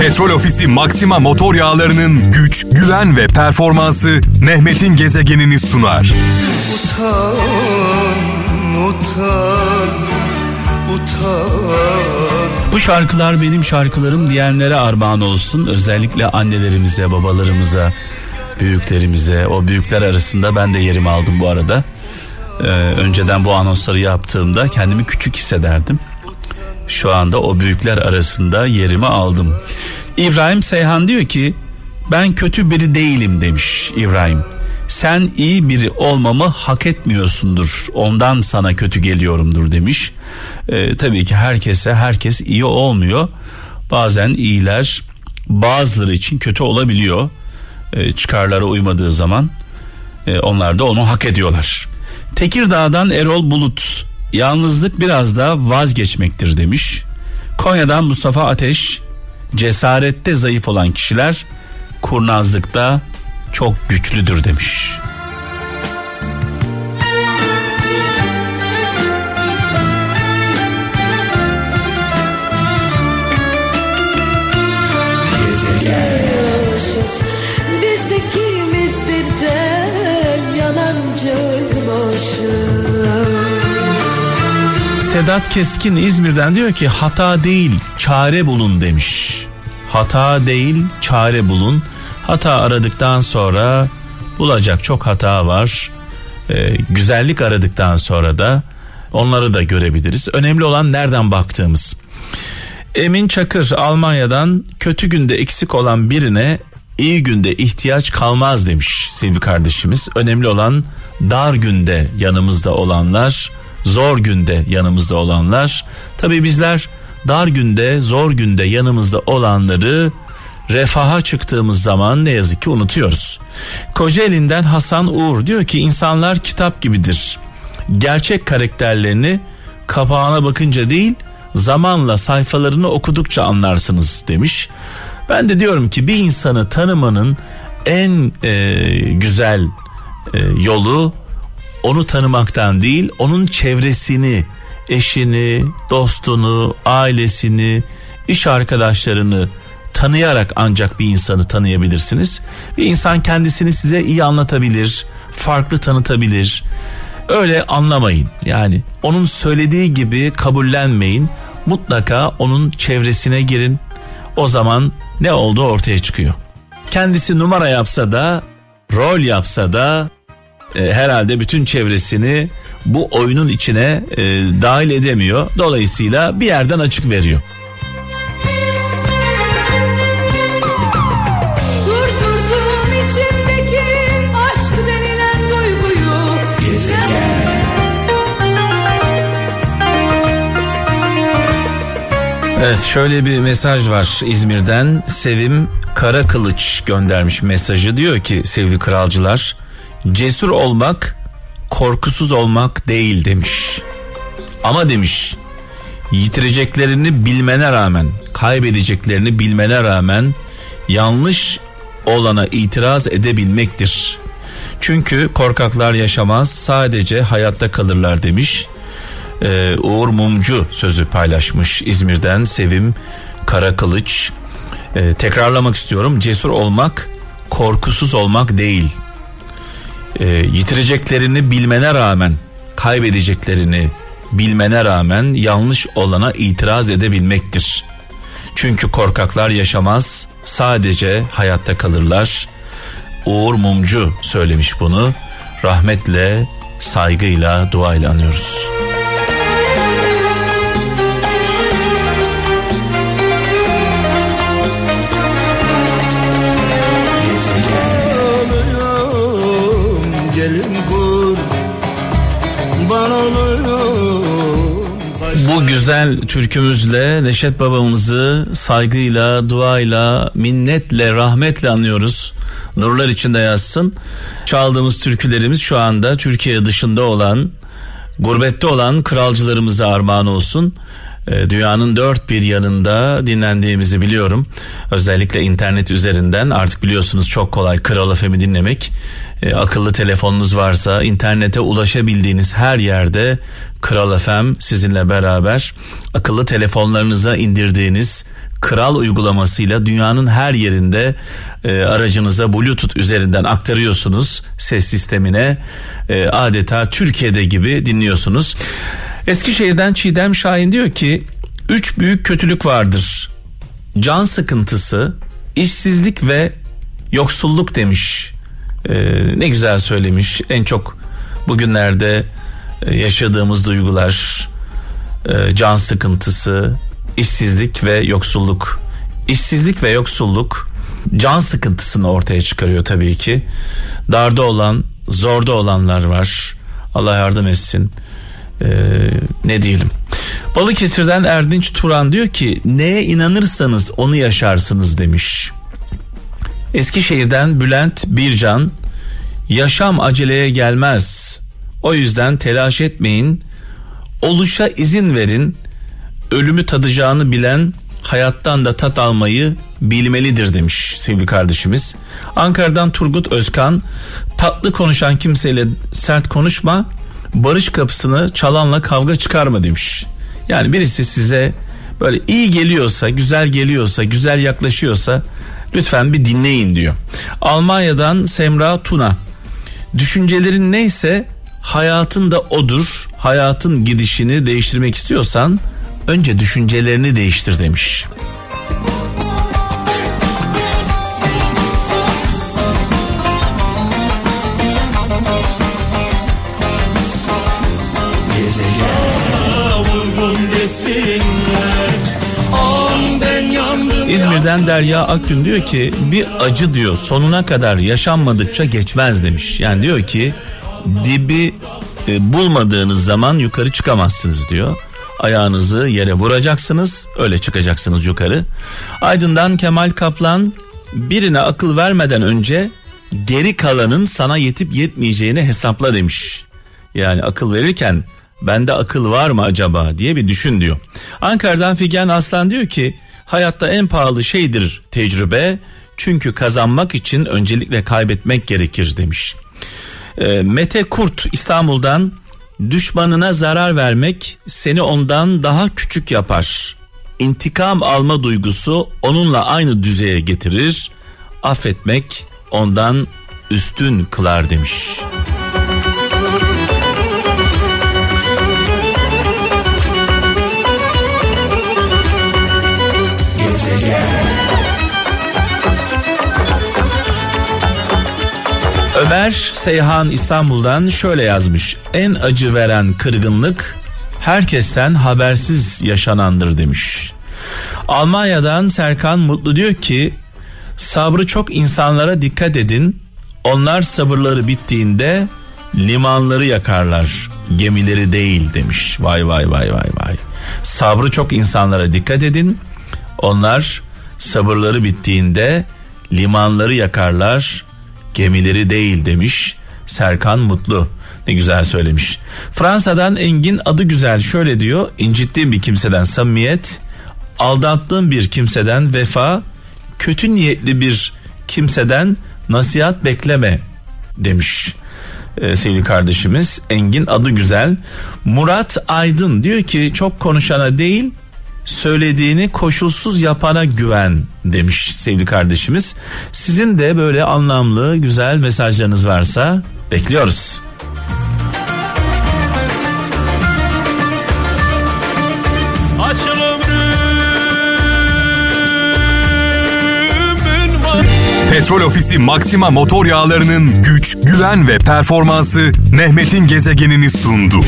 Petrol Ofisi Maxima motor yağlarının güç, güven ve performansı Mehmet'in gezegenini sunar. Utan, utan, utan. Bu şarkılar benim şarkılarım diyenlere armağan olsun. Özellikle annelerimize, babalarımıza, büyüklerimize. O büyükler arasında ben de yerimi aldım bu arada. Ee, önceden bu anonsları yaptığımda kendimi küçük hissederdim. Şu anda o büyükler arasında yerimi aldım. İbrahim Seyhan diyor ki ben kötü biri değilim demiş İbrahim. Sen iyi biri olmamı hak etmiyorsundur. Ondan sana kötü geliyorumdur demiş. Ee, tabii ki herkese herkes iyi olmuyor. Bazen iyiler bazıları için kötü olabiliyor. Ee, çıkarlara uymadığı zaman e, onlar da onu hak ediyorlar. Tekirdağ'dan Erol Bulut yalnızlık biraz da vazgeçmektir demiş. Konya'dan Mustafa Ateş cesarette zayıf olan kişiler kurnazlıkta çok güçlüdür demiş. Sedat Keskin İzmir'den diyor ki hata değil çare bulun demiş. Hata değil çare bulun. Hata aradıktan sonra bulacak çok hata var. Ee, güzellik aradıktan sonra da onları da görebiliriz. Önemli olan nereden baktığımız. Emin Çakır Almanya'dan kötü günde eksik olan birine iyi günde ihtiyaç kalmaz demiş sevgili kardeşimiz. Önemli olan dar günde yanımızda olanlar, zor günde yanımızda olanlar. Tabii bizler dar günde, zor günde yanımızda olanları refaha çıktığımız zaman ne yazık ki unutuyoruz. Kocaeli'nden Hasan Uğur diyor ki insanlar kitap gibidir. Gerçek karakterlerini kapağına bakınca değil zamanla sayfalarını okudukça anlarsınız demiş. Ben de diyorum ki bir insanı tanımanın en e, güzel e, yolu onu tanımaktan değil onun çevresini eşini dostunu ailesini iş arkadaşlarını tanıyarak ancak bir insanı tanıyabilirsiniz. Bir insan kendisini size iyi anlatabilir, farklı tanıtabilir. Öyle anlamayın. Yani onun söylediği gibi kabullenmeyin. Mutlaka onun çevresine girin. O zaman ne olduğu ortaya çıkıyor. Kendisi numara yapsa da, rol yapsa da e, herhalde bütün çevresini bu oyunun içine e, dahil edemiyor. Dolayısıyla bir yerden açık veriyor. Durdurdum içimdeki aşk denilen duyguyu Evet şöyle bir mesaj var İzmir'den Sevim Karakılıç göndermiş mesajı diyor ki sevgili kralcılar cesur olmak korkusuz olmak değil demiş. Ama demiş yitireceklerini bilmene rağmen kaybedeceklerini bilmene rağmen yanlış olana itiraz edebilmektir. Çünkü korkaklar yaşamaz sadece hayatta kalırlar demiş. Ee, Uğur Mumcu sözü paylaşmış İzmir'den Sevim Karakılıç. Ee, tekrarlamak istiyorum cesur olmak korkusuz olmak değil. Ee, yitireceklerini bilmene rağmen kaybedeceklerini bilmene rağmen yanlış olana itiraz edebilmektir. Çünkü korkaklar yaşamaz sadece hayatta kalırlar. Uğur Mumcu söylemiş bunu. Rahmetle, saygıyla, duayla anıyoruz. Bu güzel türkümüzle Neşet babamızı saygıyla, duayla, minnetle, rahmetle anıyoruz. Nurlar içinde yazsın. Çaldığımız türkülerimiz şu anda Türkiye dışında olan, gurbette olan kralcılarımıza armağan olsun. Ee, Dünyanın dört bir yanında dinlendiğimizi biliyorum. Özellikle internet üzerinden artık biliyorsunuz çok kolay Kral FM'i dinlemek. Ee, akıllı telefonunuz varsa internete ulaşabildiğiniz her yerde Kral FM sizinle beraber akıllı telefonlarınıza indirdiğiniz kral uygulamasıyla dünyanın her yerinde e, aracınıza bluetooth üzerinden aktarıyorsunuz ses sistemine e, adeta Türkiye'de gibi dinliyorsunuz. Eskişehir'den Çiğdem Şahin diyor ki üç büyük kötülük vardır. Can sıkıntısı işsizlik ve yoksulluk demiş. Ee, ne güzel söylemiş. En çok bugünlerde e, yaşadığımız duygular e, can sıkıntısı işsizlik ve yoksulluk. İşsizlik ve yoksulluk can sıkıntısını ortaya çıkarıyor tabii ki. Darda olan zorda olanlar var. Allah yardım etsin ee, ne diyelim Balıkesir'den Erdinç Turan diyor ki neye inanırsanız onu yaşarsınız demiş Eskişehir'den Bülent Bircan yaşam aceleye gelmez. O yüzden telaş etmeyin. Oluşa izin verin. Ölümü tadacağını bilen hayattan da tat almayı bilmelidir demiş sevgili kardeşimiz. Ankara'dan Turgut Özkan tatlı konuşan kimseyle sert konuşma barış kapısını çalanla kavga çıkarma demiş. Yani birisi size böyle iyi geliyorsa, güzel geliyorsa, güzel yaklaşıyorsa Lütfen bir dinleyin diyor. Almanya'dan Semra Tuna. Düşüncelerin neyse hayatın da odur. Hayatın gidişini değiştirmek istiyorsan önce düşüncelerini değiştir demiş. İzmir'den Derya Akgün diyor ki bir acı diyor sonuna kadar yaşanmadıkça geçmez demiş. Yani diyor ki dibi e, bulmadığınız zaman yukarı çıkamazsınız diyor. Ayağınızı yere vuracaksınız öyle çıkacaksınız yukarı. Aydın'dan Kemal Kaplan birine akıl vermeden önce geri kalanın sana yetip yetmeyeceğini hesapla demiş. Yani akıl verirken bende akıl var mı acaba diye bir düşün diyor. Ankara'dan Figen Aslan diyor ki hayatta en pahalı şeydir tecrübe. Çünkü kazanmak için öncelikle kaybetmek gerekir demiş. E, Mete Kurt İstanbul'dan düşmanına zarar vermek seni ondan daha küçük yapar. İntikam alma duygusu onunla aynı düzeye getirir. Affetmek ondan üstün kılar demiş. Ömer Seyhan İstanbul'dan şöyle yazmış. En acı veren kırgınlık herkesten habersiz yaşanandır demiş. Almanya'dan Serkan Mutlu diyor ki sabrı çok insanlara dikkat edin. Onlar sabırları bittiğinde limanları yakarlar gemileri değil demiş. Vay vay vay vay vay. Sabrı çok insanlara dikkat edin. Onlar sabırları bittiğinde limanları yakarlar gemileri değil demiş Serkan Mutlu. Ne güzel söylemiş. Fransa'dan Engin adı güzel şöyle diyor. incittiğim bir kimseden samimiyet, aldattığım bir kimseden vefa, kötü niyetli bir kimseden nasihat bekleme demiş ee, sevgili kardeşimiz Engin adı güzel. Murat Aydın diyor ki çok konuşana değil söylediğini koşulsuz yapana güven demiş sevgili kardeşimiz. Sizin de böyle anlamlı güzel mesajlarınız varsa bekliyoruz. Petrol Ofisi Maxima motor yağlarının güç, güven ve performansı Mehmet'in gezegenini sundu.